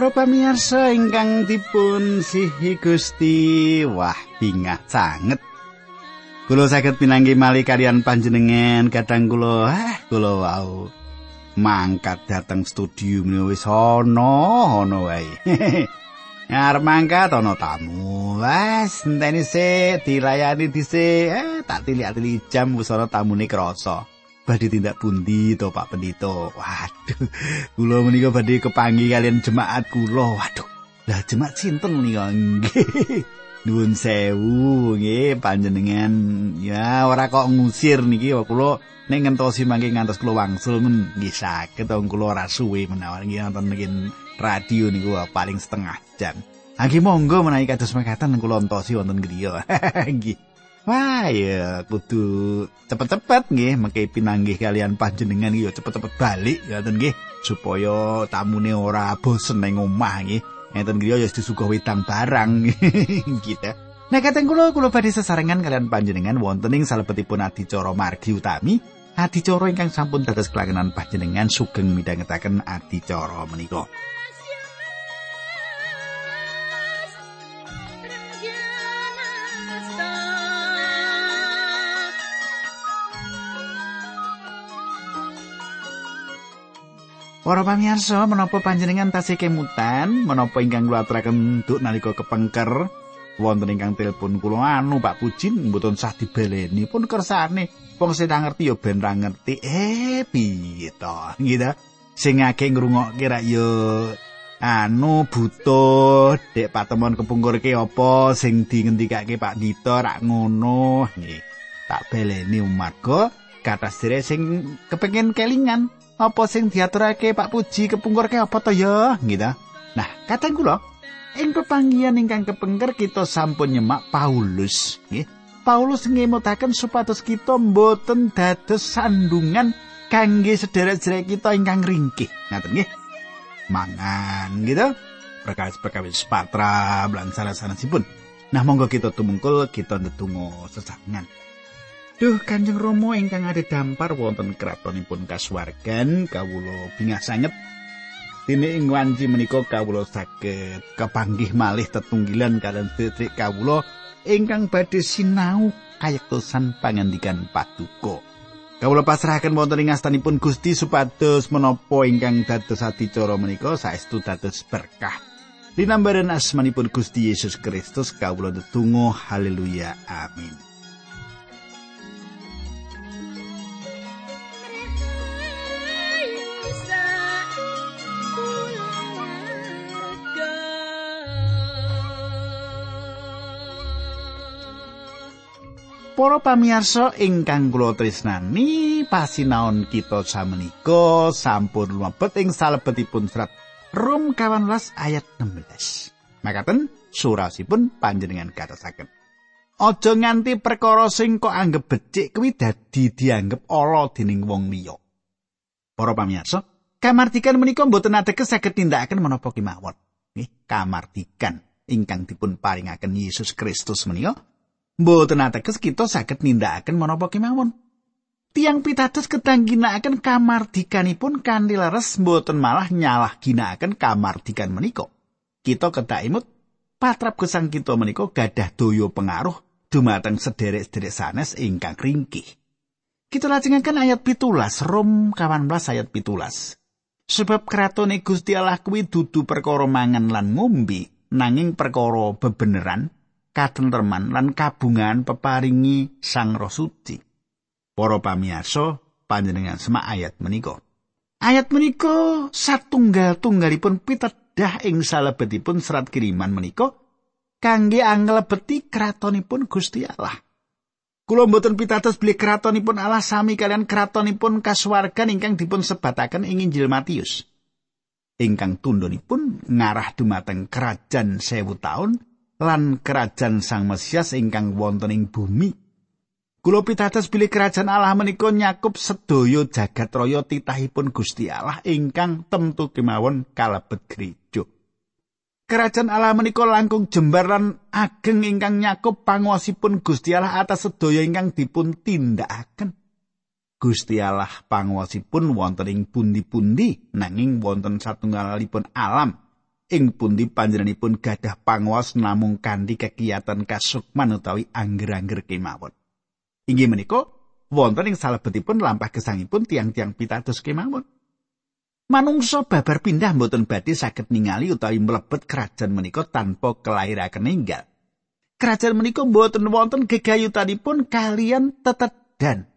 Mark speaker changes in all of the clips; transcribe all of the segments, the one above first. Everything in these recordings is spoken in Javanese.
Speaker 1: Para pamirsa ingkang dipun sihi Gusti, wah bingah sanget. Kula saged pinanggi malih kalian panjenengan kadang kula, ah kula wau mangkat dateng studio menawa wis ana ana wae. Arep mangkat ana tamu. Wes enteni se dilayani dhisik. Eh tak tilik-tilik jam wis ana tamune krasa. Badhe tindak pundi to Pak Pendito? Waduh. Kula menika badhe kepanggi kalian jemaat kula. Waduh. Lah jemaat sinten menika? Nggih. Nuwun sewu nggih panjenengan. Ya ora kok ngusir niki kula nek ngentosi mangke ngantos kula wangsul men nggih saged kula ora suwe menawa nggih wonten mungkin radio niku paling setengah jam. Anggi monggo menawi kados mekaten kula entosi wonten griya. Nggih. Wah, ya kudu cepet-cepet nggih mengke pinanggih kalian panjenengan ya cepet-cepet balik ngoten nggih supaya tamune ora bosen ning omah nggih. Enten griya ya disuguh wedang barang gitu. Nah, kateng kula kula badhe sesarengan kalian panjenengan wonten ing salebetipun adicara margi utami adicara ingkang sampun dados kelangenan panjenengan sugeng midhangetaken adicara menika. Para pamirsa, menapa panjenengan tasih kemutan, menapa ingkang kula aturaken duk nalika kepengker? Wonten ingkang telepon kula anu Pak Pujin mboten sah dibaleni pun kersane. Wong sing ngerti ya ben ra ngerti. Eh piye to? Gitu sing akeh ngrungokke ra ya anu butuh dek patemon kepungkur ke apa sing dingendikake Pak Dito rak ngono. Nggih tak baleni umarga. Kata sing kepengin kelingan apa sing diaturake Pak Puji kepungkurke apa to ya? Gitu nah kateng kula ing pepanggihan ingkang kepengker kita sampun nyemak Paulus nggih. Paulus ngemutaken supados kita mboten dados sandungan kangge sederek-sederek kita ingkang ringkih. Ngaten nggih. Mangan gitu perkawis-perkawis patra lan salah-salasipun nah monggo kita tumungkul kita ndedonga sesarengan Duh Kanjeng Rama ingkang dampar wonten kratonipun kasuwargan kawula bingah sanget. Dene ing wanci menika kawula saged kepanggih malih tetunggilan kalian sedherek kawula ingkang badhe sinau kayektosan pangandikan paduka. Kawula pasrahaken wonten ing astanipun Gusti supados menapa ingkang dados adicara menika saestu dados berkah. Dinambaran asmanipun Gusti Yesus Kristus kawula ndedonga haleluya amin. Para pamirsa ingkang kula tresnani, pasinaon kita samenika sampun mlebet ing salebetipun serat Rom 18 ayat 16. Makaten surasipun panjenengan katasaken. Aja nganti perkara sing kok anggap becik kuwi dadi dianggep ala dening wong liya. Para pamirsa, kamardikan menika mboten ateges saged tindakaken menapa kemawon. Nggih, kamardikan ingkang dipun paringaken Yesus Kristus menika mboten ateges kita saged nindakaken menapa kemawon. Tiang pitados kedang ginakaken kamardikanipun kanthi leres mboten malah nyalah ginakaken kamardikan menika. Kita kedah imut patrap gesang kita menika gadah daya pengaruh dumateng sederek-sederek sanes ingkang ringkih. Kita lajengaken ayat pitulas Rom 18 ayat pitulas. Sebab kratone Gusti Allah kuwi dudu perkara mangan lan ngombe nanging perkara bebeneran katentreman lan kabungan peparingi Sang Roh Suci. Para pamirsa, panjenengan semak ayat menika. Ayat menika satunggal-tunggalipun pitedah ing salebetipun serat kiriman menika kangge anglebeti kratonipun Gusti Allah. Kula mboten pitados beli kratonipun Allah sami kalian kratonipun kasuwargan ingkang dipun sebataken ing Injil Matius. Ingkang tundhonipun ngarah dumateng kerajaan sewu taun lan kerajaan Sang Mesias ingkang wonten ing bumi. Kula pitados bilih kerajaan Allah menika nyakup sedaya jagat raya titahipun Gusti Allah ingkang temtu kemawon kalebet gereja. Kerajaan Allah menika langkung jembar lan ageng ingkang nyakup panguwasipun Gusti Allah atas sedaya ingkang dipun tindakaken. Gusti Allah panguwasipun wonten ing pundi-pundi nanging wonten satunggalipun alam ing pundi panjenenganipun gadah panguwas namung kanthi kegiatan kasukman utawi angger-angger kemawon. Inggih menika wonten ing salebetipun lampah gesangipun tiang-tiang pitados kemawon. Manungsa babar pindah mboten badhe saged ningali utawi mlebet kerajaan menika tanpa kelairaken ninggal. Kerajaan menika mboten wonten gegayutanipun kalian tetedan.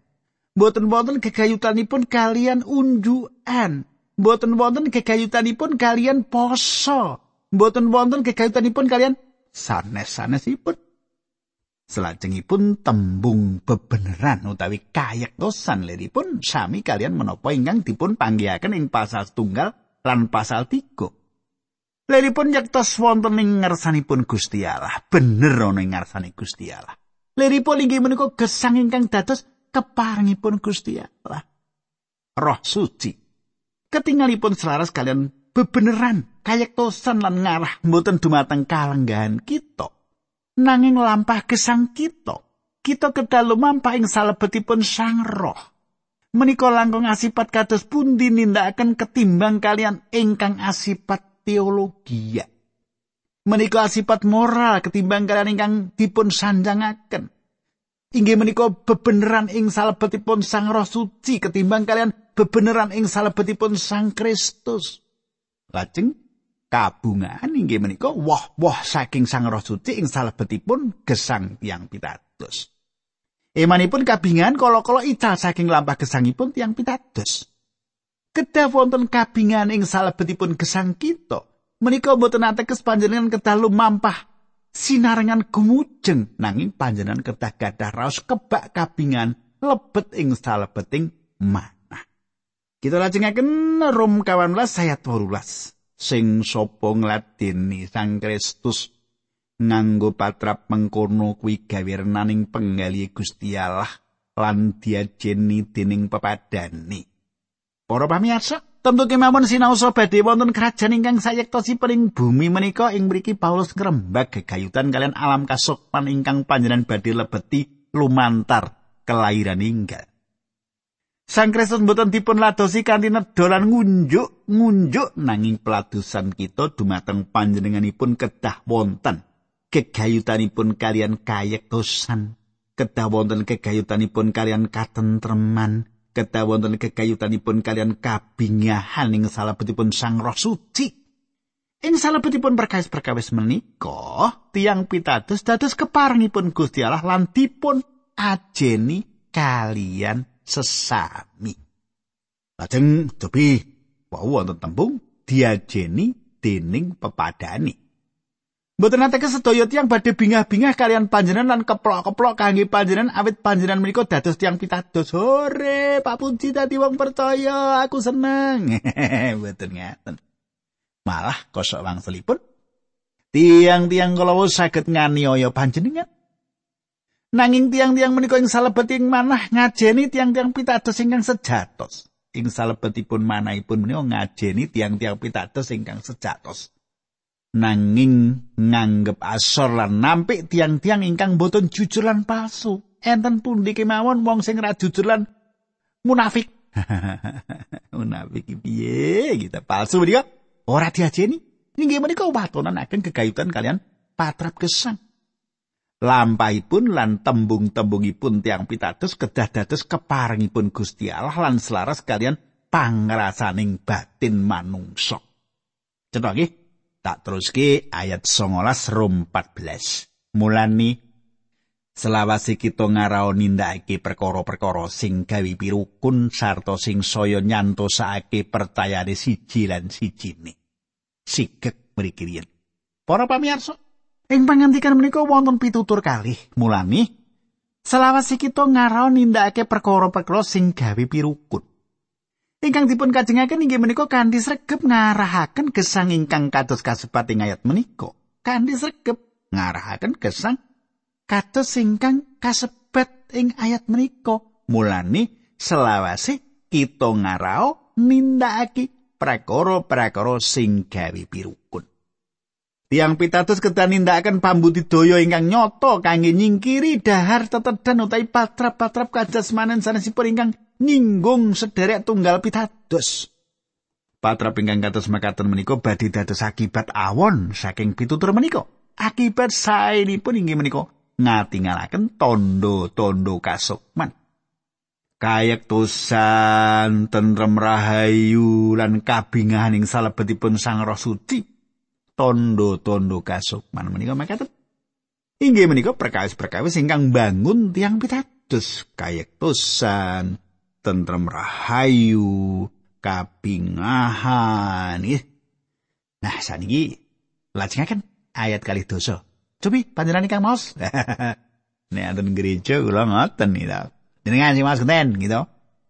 Speaker 1: Mboten wonten gegayutanipun kalian unjukan. Mboten wonten gegayutanipun kalian poso. Mboten wonten gegayutanipun kalian sanes-sanesipun. Selajengipun tembung bebeneran utawi kayektosan liripun sami kalian menapa ingkang dipun panggihaken ing pasal tunggal lan pasal tiga. Liripun yaktos wonten ing ngarsanipun Gusti Allah, bener ana ing ngarsane Gusti Allah. Liripun inggih menika gesang ingkang dados keparengipun Gusti Allah. Roh suci ketingalipun selaras kalian bebeneran kayektosan lan ngarah mboten dumateng kalenggahan kita. Nanging lampah gesang kita kita kedah lumampah ing salebetipun sang roh. Menika langkung asipat kados pundi nindakaken ketimbang kalian ingkang asipat teologi. Menika asipat moral ketimbang kalian ingkang dipun sanjangaken inggih menika bebeneran ing salebetipun sang roh suci ketimbang kalian bebeneran ing salebetipun Sang Kristus. Lajeng kabungan inggih menika woh-woh saking Sang Roh Suci ing salebetipun gesang tiang pitados. Emanipun kabingan kala-kala ical saking lampah gesangipun tiang pitados. Kedah wonten kabingan ing salebetipun gesang kita, menika boten ateges panjenengan kedah lumampah sinarengan gumujeng nanging panjenengan kedah gadah raos kebak kabingan lebet ing salebeting man. Kita lajengaken Rom 18 ayat 18. Sing sapa ngladeni Sang Kristus nganggo patrap mengkono kuwi gawe renaning penggali Gusti lan diajeni dening pepadani. Para pamirsa, tentu kemawon sinaosa badhe wonten kerajaan ingkang sayektosipun ing bumi menika ing mriki Paulus ngrembak gegayutan kalian alam kasukman ingkang panjenengan badhe lebeti lumantar kelahiran inggal. Sang Kristus mboten dipun ladosi kanthi nedolan ngunjuk ngunjuk nanging peladusan kita dumateng panjenenganipun kedah wonten gegayutanipun kalian kayektosan kedah wonten gegayutanipun kalian katentreman kedah wonten gegayutanipun kalian kabingahan ing salebetipun Sang Roh Suci ing salebetipun perkawis-perkawis menika tiang pitados dados keparengipun Gusti Allah lan dipun ajeni kalian sesami. Lajeng dobi wau wonten tembung diajeni dening pepadani. Mboten nate kesedaya tiyang badhe bingah-bingah kalian panjenengan lan keplok-keplok kangge panjenengan awit panjenengan menika dados tiyang pitados. Hore, Pak Puji dadi wong percaya, aku seneng. Mboten ngaten. Malah kosok wangsulipun tiang-tiang kalau saged nganiaya panjenengan Nanging tiang-tiang menika ing salebeting manah ngajeni tiang-tiang pitados ingkang sejatos. Ing salebetipun manahipun menika ngajeni tiang-tiang pitados ingkang sejatos. Nanging nganggep asor lan nampik tiang-tiang ingkang boten jujur lan palsu. Enten pundi kemawon wong sing ra jujur lan munafik. munafik piye kita palsu menika ora diajeni. Inggih menika watonan akan kegayutan kalian patrap gesang. lampahipun lan tembung-tembungipun tiang pitados kedah dados keparengipun Gusti Allah lan selaras kalian pangrasaning batin manungsa. Cetha nggih? Tak teruske ayat 19 Rom 14. Mulani selawase kita ngarao nindakake perkara-perkara sing gawe pirukun sarta sing saya nyantosake percayane siji lan sijine. Sigek mriki Para pamirsa, Ing pangandikan menika wonten pitutur kalih. Mulane selawase kita ngarau nindakake perkara-perkara sing gawe pirukut. Ingkang dipun kajengaken inggih menika kanthi sregep ngarahaken gesang ingkang kados kasebat ing ayat menika. Kanthi sregep ngarahaken gesang kados ingkang kasebat ing ayat menika. Mulane selawase kita ngarau nindakake perkara-perkara sing gawe pirukut. Tiang pitados kedah nindakaken pambudidaya ingkang nyoto kangge nyingkiri dahar tetedan utawi patrap-patrap kajasmanen sanesipun ingkang nyinggung sederek tunggal pitados. Patra ingkang kados mekaten menika badhe dados akibat awon saking pitutur menika. Akibat saenipun inggih menika ngatingalaken tondo-tondo kasukman. Kayektosan tentrem rahayu lan kabingahan ing salebetipun Sang Roh Suci. Tondo-tondo kasukman menika mekaten. Inggih menika perkawis-perkawis ingkang bangun tiang pitados kayektosan tentrem rahayu kabingahan nggih. Nah, saniki lajengaken ayat kali dosa. Cobi panjenengan ingkang maos. Nek anten gereja kula ngoten nika. Jenengan sing maos genten gitu.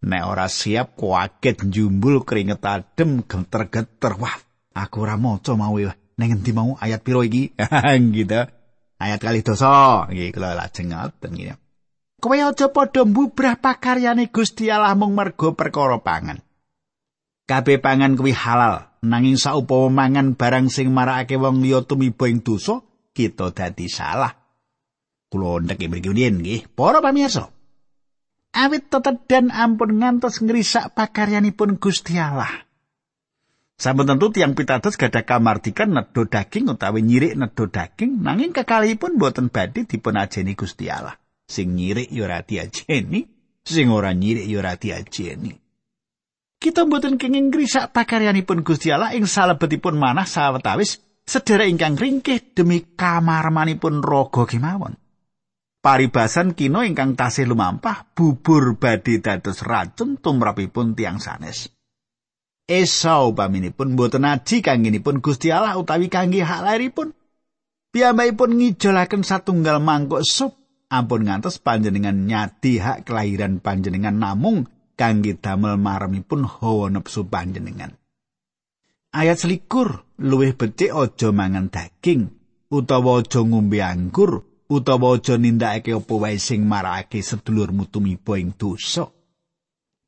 Speaker 1: Nek ora siap kuaget jumbul keringet adem geter-geter. Wah, aku ora maca mau ya. Ning endi mau ayat piro iki? gitu. Ayat kali dosa. Nggih kula lajeng ngoten gitu. Kowe aja padha mbubrah pakaryane Gusti Allah mung mergo perkara pangan. kabeh pangan kuwi halal nanging saupama mangan barang sing marakake wong liya tumiba ing dosa kita dadi salah kula ndek mriki nggih para pamirsa awit tetedan ampun ngantos ngrisak pakaryanipun Gusti Allah Sampun tentu tiang pitados gadah kamardikan nedo daging utawi nyirik nedo daging nanging kekalihipun boten badhe dipun ajeni Gusti Allah. Sing nyirik ya ora diajeni, sing ora nyirik ya ora diajeni. kita mboten kenging ngrisak pakaryanipun Gusti Allah ing salebetipun manah sawetawis sedherek ingkang ringkih demi kamarmanipun raga kemawon. Paribasan kino ingkang tasih lumampah bubur badhe dados racun tumrapipun tiang sanes. Esau paminipun mboten aji kangginipun Gusti Allah utawi kangge hak lairipun. Piyambakipun ngijolaken satunggal mangkok sup ampun ngantos panjenengan nyadi hak kelahiran panjenengan namung kangge damel maremipun hawa nepsu panjenengan. Ayat selikur luwih becik aja mangan daging utawa aja ngombe anggur utawa aja nindakake apa wae sing marakake sedulurmu tumiba ing dosa.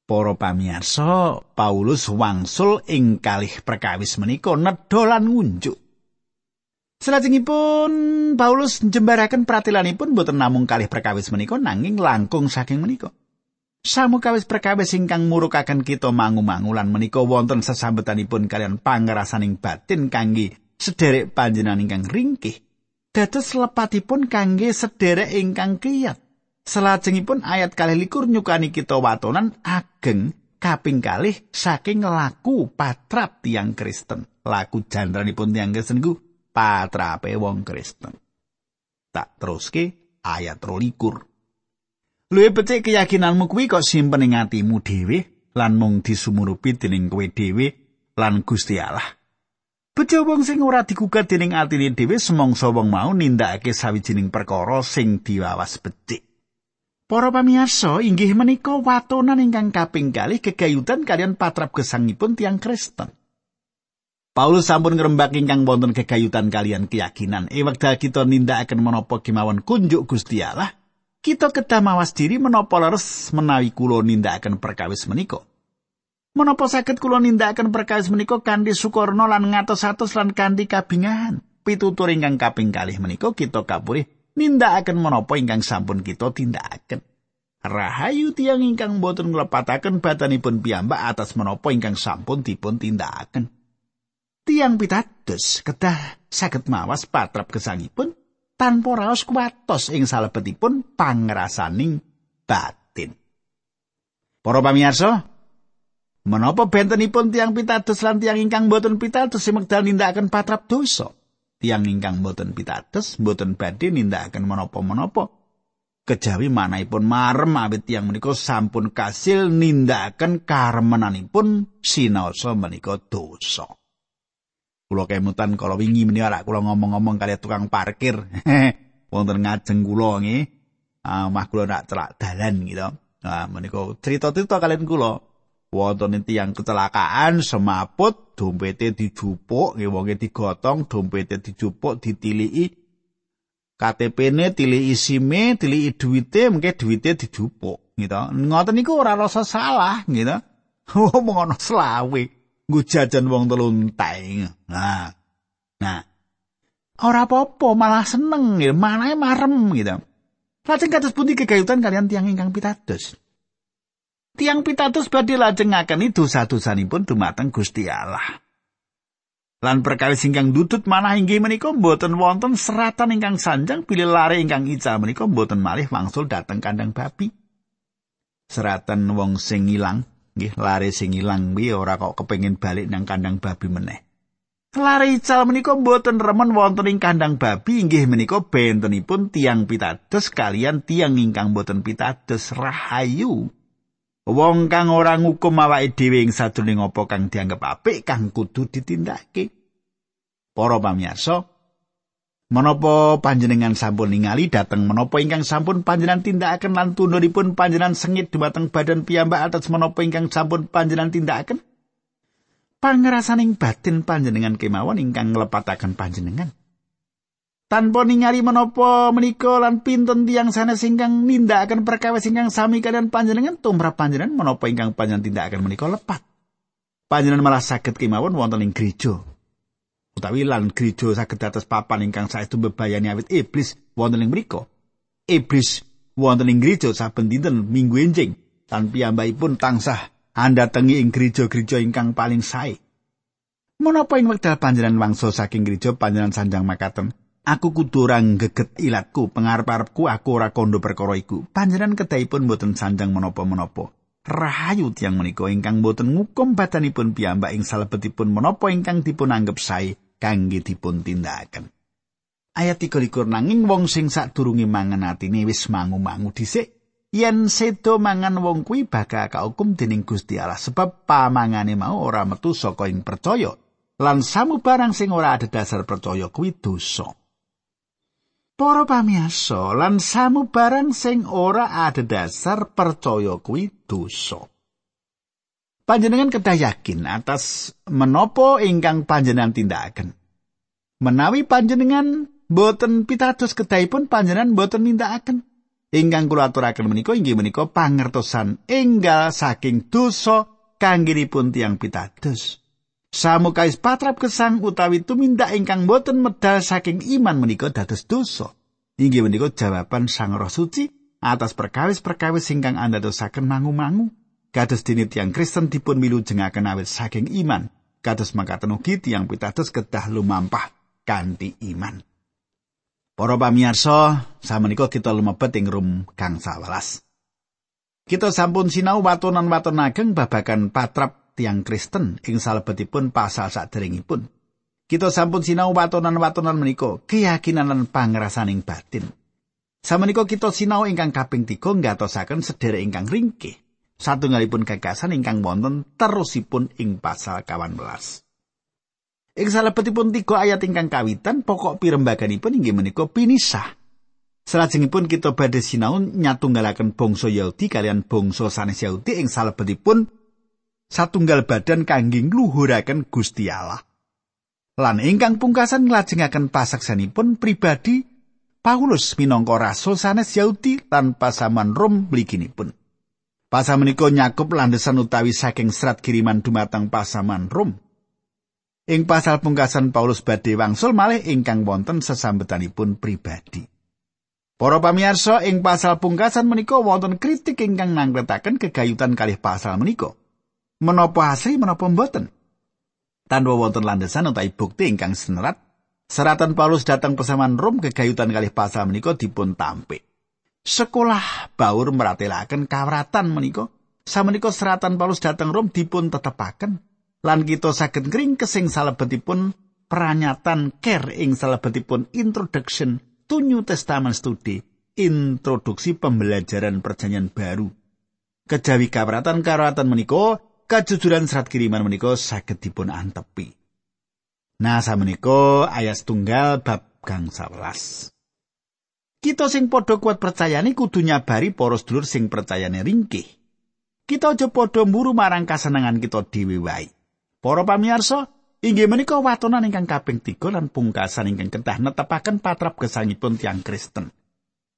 Speaker 1: Para pamirsa, Paulus wangsul ing kalih perkawis menika nedha lan ngunjuk. Salajengipun Paulus njembaraken pratilanipun boten namung kalih perkawis menika nanging langkung saking menika. Samukawis perkawis ingkang murukaken kita mangu-mangulan menika wonten sesambetanipun kalian pangerasaning batin kangge sederek panjenengan ingkang ringkih. Dados lepatipun kangge sederek ingkang kiyat. Selajengipun ayat kalih likur nyukani kita watonan ageng kaping kalih saking laku patrap tiang Kristen. Laku jandranipun tiang Kristen ku patrape wong Kristen. Tak teruske ayat rolikur. Luwih becik keyakinanmu kuwi kok simpen ing atimu dhewe lan mung disumurupi dening kowe dhewe lan Gusti Allah. Bejo wong sing ora digugat dening atine dhewe semongso wong mau nindakake sawijining perkara sing diwawas becik. Para pamirsa, inggih menika watonan ingkang kaping kalih kegayutan kalian patrap gesangipun tiang Kristen. Paulus sampun ngrembak ingkang wonten kegayutan kalian keyakinan. E wekdal kita nindakaken menapa kemawon kunjuk Gusti Allah, kita kedah mawas diri menapa leres menawi kula nindakaken perkawis menika. Menapa saged kula nindakaken perkawis menika kanthi sukurna lan ngatos-atos lan kanthi kabingahan. Pitutur ingkang kaping kalih menika kita kapurih nindakaken menapa ingkang sampun kita tindakaken. Rahayu tiang ingkang boten nglepataken batanipun piyambak atas menapa ingkang sampun dipun tindakaken. Tiang pitados kedah saged mawas patrap gesangipun tanpa raos kuwatos ing salebetipun pangrasaning batin. Para pamirsa, menapa bentenipun tiang pitados lan tiang ingkang boten pitados semekdal nindakaken patrap dosa? Tiang ingkang boten pitados boten badhe nindakaken menapa-menapa. Kejawi manahipun marem awit tiang menika sampun kasil nindakaken karemenanipun sinaosa menika dosa. Kula kemutan kala wingi meni ora kula ngomong-ngomong kali tukang parkir wonten ngajeng kula nggih ah mah kula nak celak dalan gitu nah menika cerita-cerita kalian kula wonten tiyang kecelakaan semaput dompete dijupuk nggih wonge digotong dompete dijupuk ditiliki KTP-ne tiliki SIM-e, tiliki duwite, mengke duwite dijupuk gitu. Ngoten niku ora rasa salah gitu. Oh, ngono selawe. Nggo jajan wong telu entek. Nah. Nah. Ora apa-apa, malah seneng, ya. manahe marem gitu. Lajeng kados pundi kegayutan kalian tiang ingkang pitados? Tiang pitados badhe lajeng ngakeni dosa-dosanipun dumateng Gusti Allah. Lan perkawis ingkang dudut manah inggih menika mboten wonten seratan ingkang sanjang pilih lare ingkang ical menika mboten malih wangsul dateng kandang babi. Seratan wong sing ilang, nggih lare sing ilang kuwi ora kok kepengin balik nang kandang babi meneh. Lare ical menika mboten remen wonten ing kandang babi inggih menika bentenipun tiang pitados kalian tiang ingkang mboten pitados rahayu. Wong kang ora ngukum awake dhewe ing sadurunge apa kang dianggep apik kang kudu ditindakake. Para pamirsa, menapa panjenengan sampun ningali dhateng menapa ingkang sampun panjenengan tindakaken lan tundhonipun panjenengan sengit dhumateng badan piyambak atas menapa ingkang sampun panjenengan tindakaken? Pangrasaning batin panjenengan kemawon ingkang nglepataken panjenengan. tanpa ningali menapa menika lan pinten tiyang sanes ingkang nindakaken perkawis ingkang sami kalian panjenengan tumrap panjenengan menapa ingkang panjenengan tindakaken menika lepat. Panjenengan malah saged kemawon wonten ing gereja. Utawi lan gereja saged dados papan ingkang saestu bebayani awit iblis wonten ing mriku. Iblis wonten ing gereja saben dinten minggu enjing lan piyambakipun tansah andatengi ing gereja-gereja ingkang paling sae. Menapa ing wekdal panjenengan wangsa saking gereja panjenengan sanjang makaten? Aku kudu ora geget ilatku, pengarep-arepku aku ora kondo perkara iku. Panjenengan kedahipun mboten sanjang menapa-menapa. Rahayu tiyang menika ingkang mboten ngukum badanipun piyambak ing salebetipun menapa ingkang dipun anggap sae kangge dipun tindakaken. Ayat 23 nanging wong sing sadurunge mangan atine wis mangu-mangu dhisik yen sedo mangan wong kuwi bakal kaukum dening Gusti Allah sebab pamangane mau ora metu saka ing percaya lan samu barang sing ora ada dasar percaya kuwi dosa. Para pamiyasa lan samu barang sing ora ada dasar percaya kuwi dosa. Panjenengan kedah yakin atas menopo ingkang panjenengan tindakaken. Menawi panjenengan boten pitados kedahipun panjenengan boten nindakaken. Ingkang kula aturaken menika inggih menika pangertosan enggal saking dosa kanggiripun tiang pitados. Samu kais patrap kesang utawi tumindak ingkang boten medal saking iman menika dados dosa. Inggih menika jawaban Sang Roh Suci atas perkawis-perkawis ingkang Anda dosaken mangu-mangu. Kados dene tiang Kristen dipun milu jengaken awit saking iman. Kados makaten ugi tiang pitados kedah lumampah kanthi iman. Para pamirsa, samenika kita lumebet ing rum kang 11. Kita sampun sinau watonan-waton ageng babagan patrap tiang Kristen ing salebetipun pasal saderengipun. Kita sampun sinau watonan-watonan menika, keyakinan lan pangrasaning batin. Samenika kita sinau ingkang kaping 3 ngatosaken sedherek ingkang ringkih. Satunggalipun gagasan ingkang wonten terusipun ing pasal 18. Ing salebetipun tiga ayat ingkang kawitan pokok pirembaganipun inggih menika pinisah. Salajengipun kita badhe sinau nyatunggalaken bangsa Yahudi kalian bangsa sanes Yahudi ing salebetipun satunggal badan kangge ngluhuraken Gusti Allah. Lan ingkang pungkasan nglajengaken pasaksanipun pribadi Paulus minangka rasul sanes Yahudi tanpa saman Rom mliginipun. Pasal menika nyakup landesan utawi saking serat kiriman dumateng pasaman Rom. Ing pasal pungkasan Paulus badhe wangsul malih ingkang wonten sesambetanipun pribadi. Para pamirsa ing pasal pungkasan menika wonten kritik ingkang nangretaken kegayutan kalih pasal menika. menapa asli menapa mboten. Tanpa wonten landesan utawi bukti ingkang senerat, seratan Paulus datang pesaman Rom kegayutan kalih pasal menika dipun tampik. Sekolah baur meratelaken kawratan menika, samenika seratan Paulus datang Rom dipun tetepaken lan kita saged ngring kesing salebetipun peranyatan care ing salebetipun introduction to New Testament study introduksi pembelajaran perjanjian baru. Kejawi kawratan kawratan menika kajujuran serat kiriman menika saged dipun antepi. Nah, samenika ayat tunggal bab gang 11. Kita sing padha kuat percayane kudu nyabari para sedulur sing percayane ringkih. Kita aja padha mburu marang kasenengan kita dhewe wae. Para pamirsa, inggih menika watonan ingkang kaping 3 lan pungkasan ingkang kedah netepaken patrap gesangipun tiang Kristen.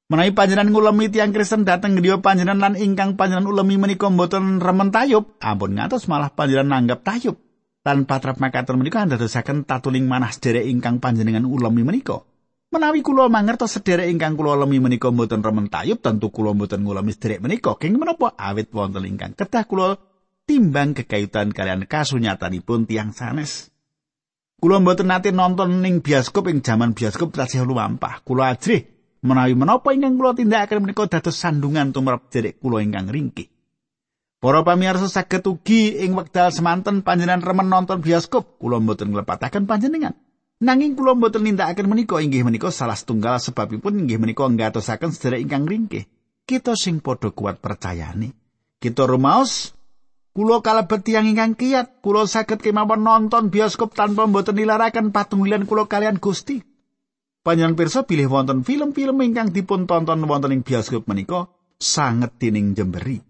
Speaker 1: Menawi panjenengan ngulemi tiang Kristen dateng griya panjenengan lan ingkang panjenengan ulemi menika mboten remen tayub, ampun ngatos malah panjenengan nanggap tayub. Lan patrap makaten menika ndadosaken tatuling manah sederek ingkang panjenengan ulemi menika. Menawi kula mangertos sederek ingkang kula lemi menika mboten remen tayub, tentu kula mboten ngulami sederek menika. Kenging menapa awit wonten ingkang kedah kula timbang kekayutan kalian kasunyatanipun tiang sanes. Kula mboten nate nonton ning bioskop ing jaman bioskop tasih lumampah. Kula ajrih menawi menapa ingkang kula tindakaken menika dados sandungan tumrap sederek kula ingkang ringkih. Para pamirsa saged ugi ing wekdal semanten panjenengan remen nonton bioskop, kula mboten nglepataken panjenengan. Nanging kula mboten nindakaken menika inggih menika salah setunggal sebabipun inggih menika nggatosaken sedherek ingkang ringkih. Kita sing padha kuat percayane. Kita rumaos kula kalebet tiyang ingkang kiyat, kula saged kemawon nonton bioskop tanpa mboten nilaraken patunggilan kula kalian Gusti. Panjenengan pirsa pilih wonten film-film ingkang dipun tonton wonten ing bioskop menika sanget dening jemberi.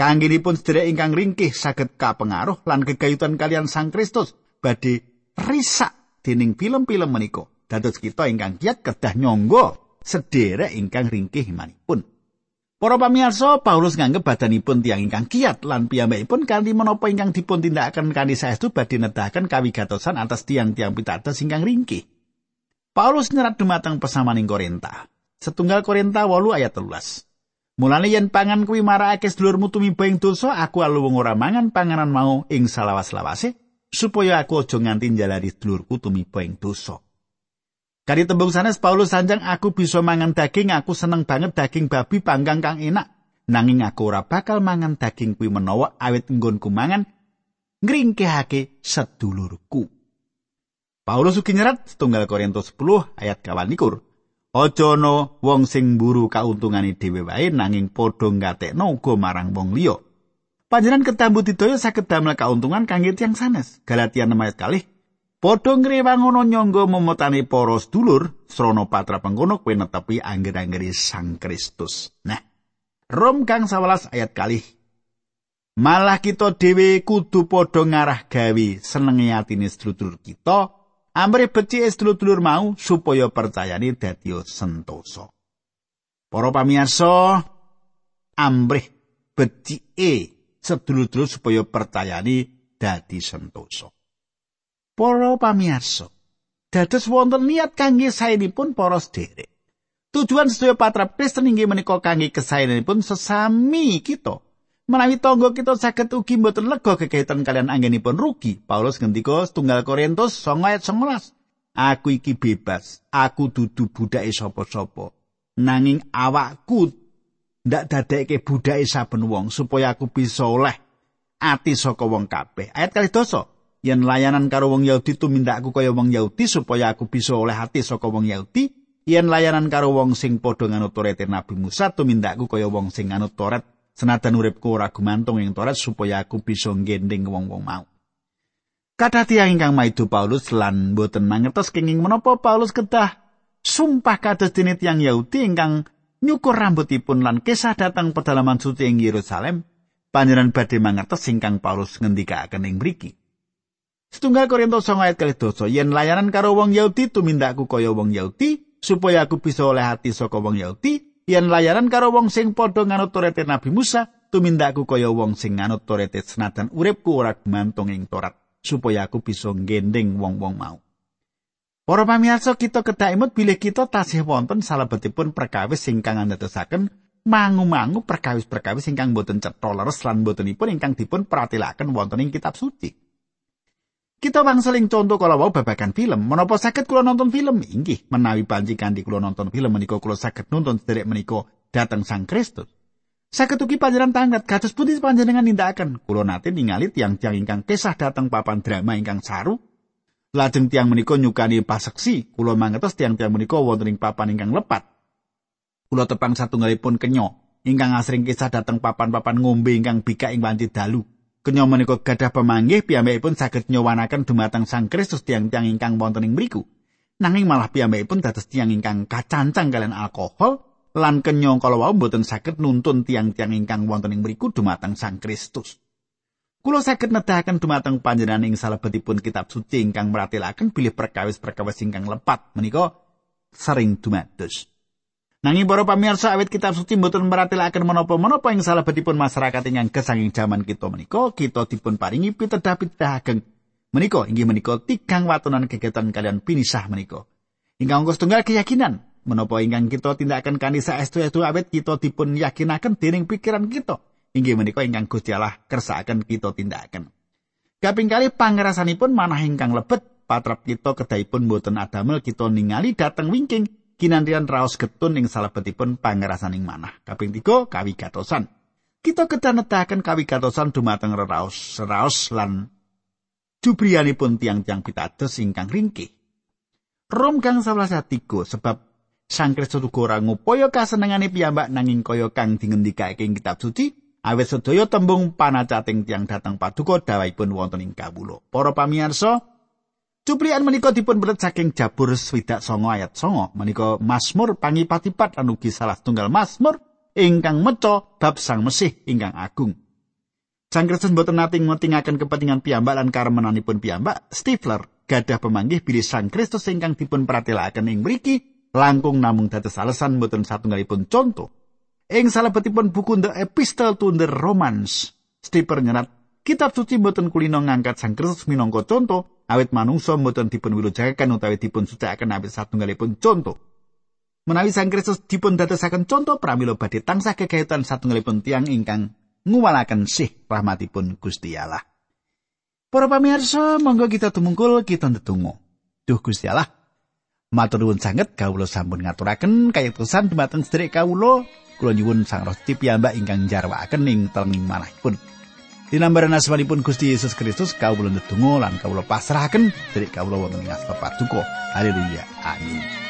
Speaker 1: Kangginipun sedherek ingkang ringkih saged kapengaruh lan kegayutan kalian Sang Kristus badhe risak dening film-film menika dados kita ingkang kiat kedah nyangga sederek ingkang ringkih imanipun. Para pamirsa, Paulus nganggep badanipun tiang ingkang kiat lan piyambakipun kanthi menapa ingkang dipun tindakaken kanthi saestu badhe nedahaken kawigatosan atas tiang-tiang pitados ingkang ringkih. Paulus nyerat dumateng pesamaning Korinta. Setunggal Korinta 8 ayat 13. Mulane yen pangan kuwi marakake sedulurmu tumiba ing dosa, aku aluwung ora mangan panganan mau ing salawas-lawase, supaya aku aja nganti njalari dulurku tumiba ing dosa. Kari tembung sanes Paulus sanjang aku bisa mangan daging, aku seneng banget daging babi panggang kang enak. Nanging aku ora bakal mangan daging kuwi menawa awit nggonku mangan ngringkehake sedulurku. Paulus ugi nyerat setunggal Korintus 10 ayat kawan likur. Aja ana wong sing mburu kauntungane dhewe wae nanging padha ngatekno uga marang wong liya. Panjenengan ketambu didaya saged damel kauntungan kangge tiyang sanes. Galatia 6 ayat kalih. Padha ngrewangono nyangga momotane para sedulur, srana patra pengkono kowe netepi angger-anggeri Sang Kristus. Nah, Rom kang 11 ayat kalih. Malah kita dhewe kudu padha ngarah gawe senenge atine sedulur kita, amre becik sedulur mau supaya percayane dadi sentosa. Para pamirsa, amrih becike sedulur-dulur supaya percayani dadi sentosa. Para pamirsa, dados wonten niat kangge saenipun para sederek. Tujuan sedaya patrap Kristen inggih menika kangge kesaenipun sesami kita. Menawi tangga kita saged ugi mboten lega kekaitan kalian anggenipun rugi. Paulus ngendika setunggal Korintus 9 ayat 11. Aku iki bebas, aku dudu budake sapa-sapa. Nanging awakku ndak dadekke budake saben wong supaya aku bisa oleh ati saka wong kabeh. Ayat kali dosa. Yen layanan karo wong Yahudi tumindakku kaya wong Yahudi supaya aku bisa oleh ati saka wong Yahudi. Yen layanan karo wong sing padha nganut Taurat Nabi Musa tumindakku kaya wong sing nganut Taurat senajan uripku ora gumantung ing Taurat supaya aku bisa ngending wong-wong mau. Kadah tiyang ingkang maido Paulus lan boten mangertos kenging menapa Paulus kedah sumpah kados dene tiyang Yahudi ingkang nyukur rambutipun lan kisah datang pedalaman suci ing Yerusalem, panjenengan badhe mangertos singkang Paulus ngendikaken ing mriki. Setunggal Korintus 9 ayat kali dosa, yen layanan karo wong Yahudi tumindakku kaya wong Yahudi, supaya aku bisa oleh hati saka wong Yahudi, yen layanan karo wong sing padha nganut Taurat Nabi Musa, tumindakku kaya wong sing nganut Taurat senajan uripku ora gumantung ing Taurat, supaya aku bisa ngending wong-wong mau. Para pamirsa kita kedah imut bilih kita tasih wonten salebetipun perkawis ingkang andadosaken mangu-mangu perkawis-perkawis ingkang boten cetha leres lan botenipun ingkang dipun pratilaken wonten ing kitab suci. Kita wangseling contoh kalau wau babagan film, menapa saged kula nonton film? Inggih, menawi panci kanthi kula nonton film menika kula saged nonton sederek menika dateng Sang Kristus. Saged ugi panjenengan tanggat kados pundi panjenengan nindakaken? Kula nate ningali tiang-tiang ingkang kisah dateng papan drama ingkang saru Lajeng tiang menika nyukani paseksi, kula mangertos tiang-tiang menika wonten ing papan ingkang lepat. Kula tepang satunggalipun kenyo, ingkang asring kisah dateng papan-papan ngombe ingkang bika ing wanci dalu. Kenyo menika gadah pemanggih piyambakipun saged nyowanaken dumateng Sang Kristus tiang-tiang ingkang wonten ing mriku. Nanging malah piyambakipun dados tiang ingkang kacancang kalian alkohol lan kenyo kalau wau mboten saged nuntun tiang-tiang ingkang wonten ing mriku dumateng Sang Kristus. Kulo saged nedahaken dumateng panjenengan ing salebetipun kitab suci ingkang meratelaken bilih perkawis-perkawis ingkang lepat menika sering dumados. Nanging para pamirsa awit kitab suci mboten meratelaken menapa-menapa ing salebetipun masyarakat ingkang kesanging jaman kita menika kita dipun paringi pitedah-pitedah ageng menika inggih menika tigang watonan kegiatan kalian pinisah menika. Ingkang setunggal keyakinan menapa ingkang kita tindakaken kanthi saestu-estu awet kita dipun yakinaken dening pikiran kita. Inggih menika ingkang Gusti Allah kersakaken kita tindakaken. Kaping kali pangerasanipun manah ingkang lebet patrap kita kedahipun boten adamel kita ningali dateng wingking kinantian raos getun ing salebetipun pangerasaning manah. Kaping tiga kawigatosan. Kita kedanetaken kawigatosan dumateng raos, raos lan jubrianipun tiang-tiang pitados ingkang ringkih. Rom kang 11 tiga sebab Sang Kristus ora ngupaya kasenengane piyambak nanging kaya kang dingendikake ing kitab suci awet sedaya tembung panacating tiang datang paduka dawahipun wonten ing kawula. Para pamirsa, cuplikan menika dipun belet saking Jabur swidak songo ayat songo menika Mazmur pangipatipat lan ugi salah tunggal Mazmur ingkang meca bab Sang Mesih ingkang agung. Sang Kristus boten nating ngotingaken kepentingan piyambak lan karemenanipun piyambak, Stifler gadah pemanggih bilih Sang Kristus ingkang dipun pratelakaken ing mriki langkung namung dados alasan boten satunggalipun contoh. Ing salebetipun buku The Epistle to the Romans, Stiper nyerat kitab suci boten kulino ngangkat Sang Kristus minangka contoh awit manungsa boten dipun wilujakaken utawi dipun sucikaken awit satunggalipun contoh. Menawi Sang Kristus dipun dadosaken contoh pramila badhe tansah kekayutan satunggalipun tiang ingkang nguwalaken sih rahmatipun Gusti Allah. Para pamirsa, monggo kita tumungkul kita ndedonga. Duh Gusti Allah, matur nuwun sanget kawula sampun ngaturaken kayektosan dumateng sedherek kawula. Kula nyuwun Sang Roh piyambak ingkang jarwakaken ing telenging manahipun. Dinambaran asmanipun Gusti Yesus Kristus kawula ndedonga lan kawula pasrahaken sedherek kawula wonten ing asma. Haleluya. Amin.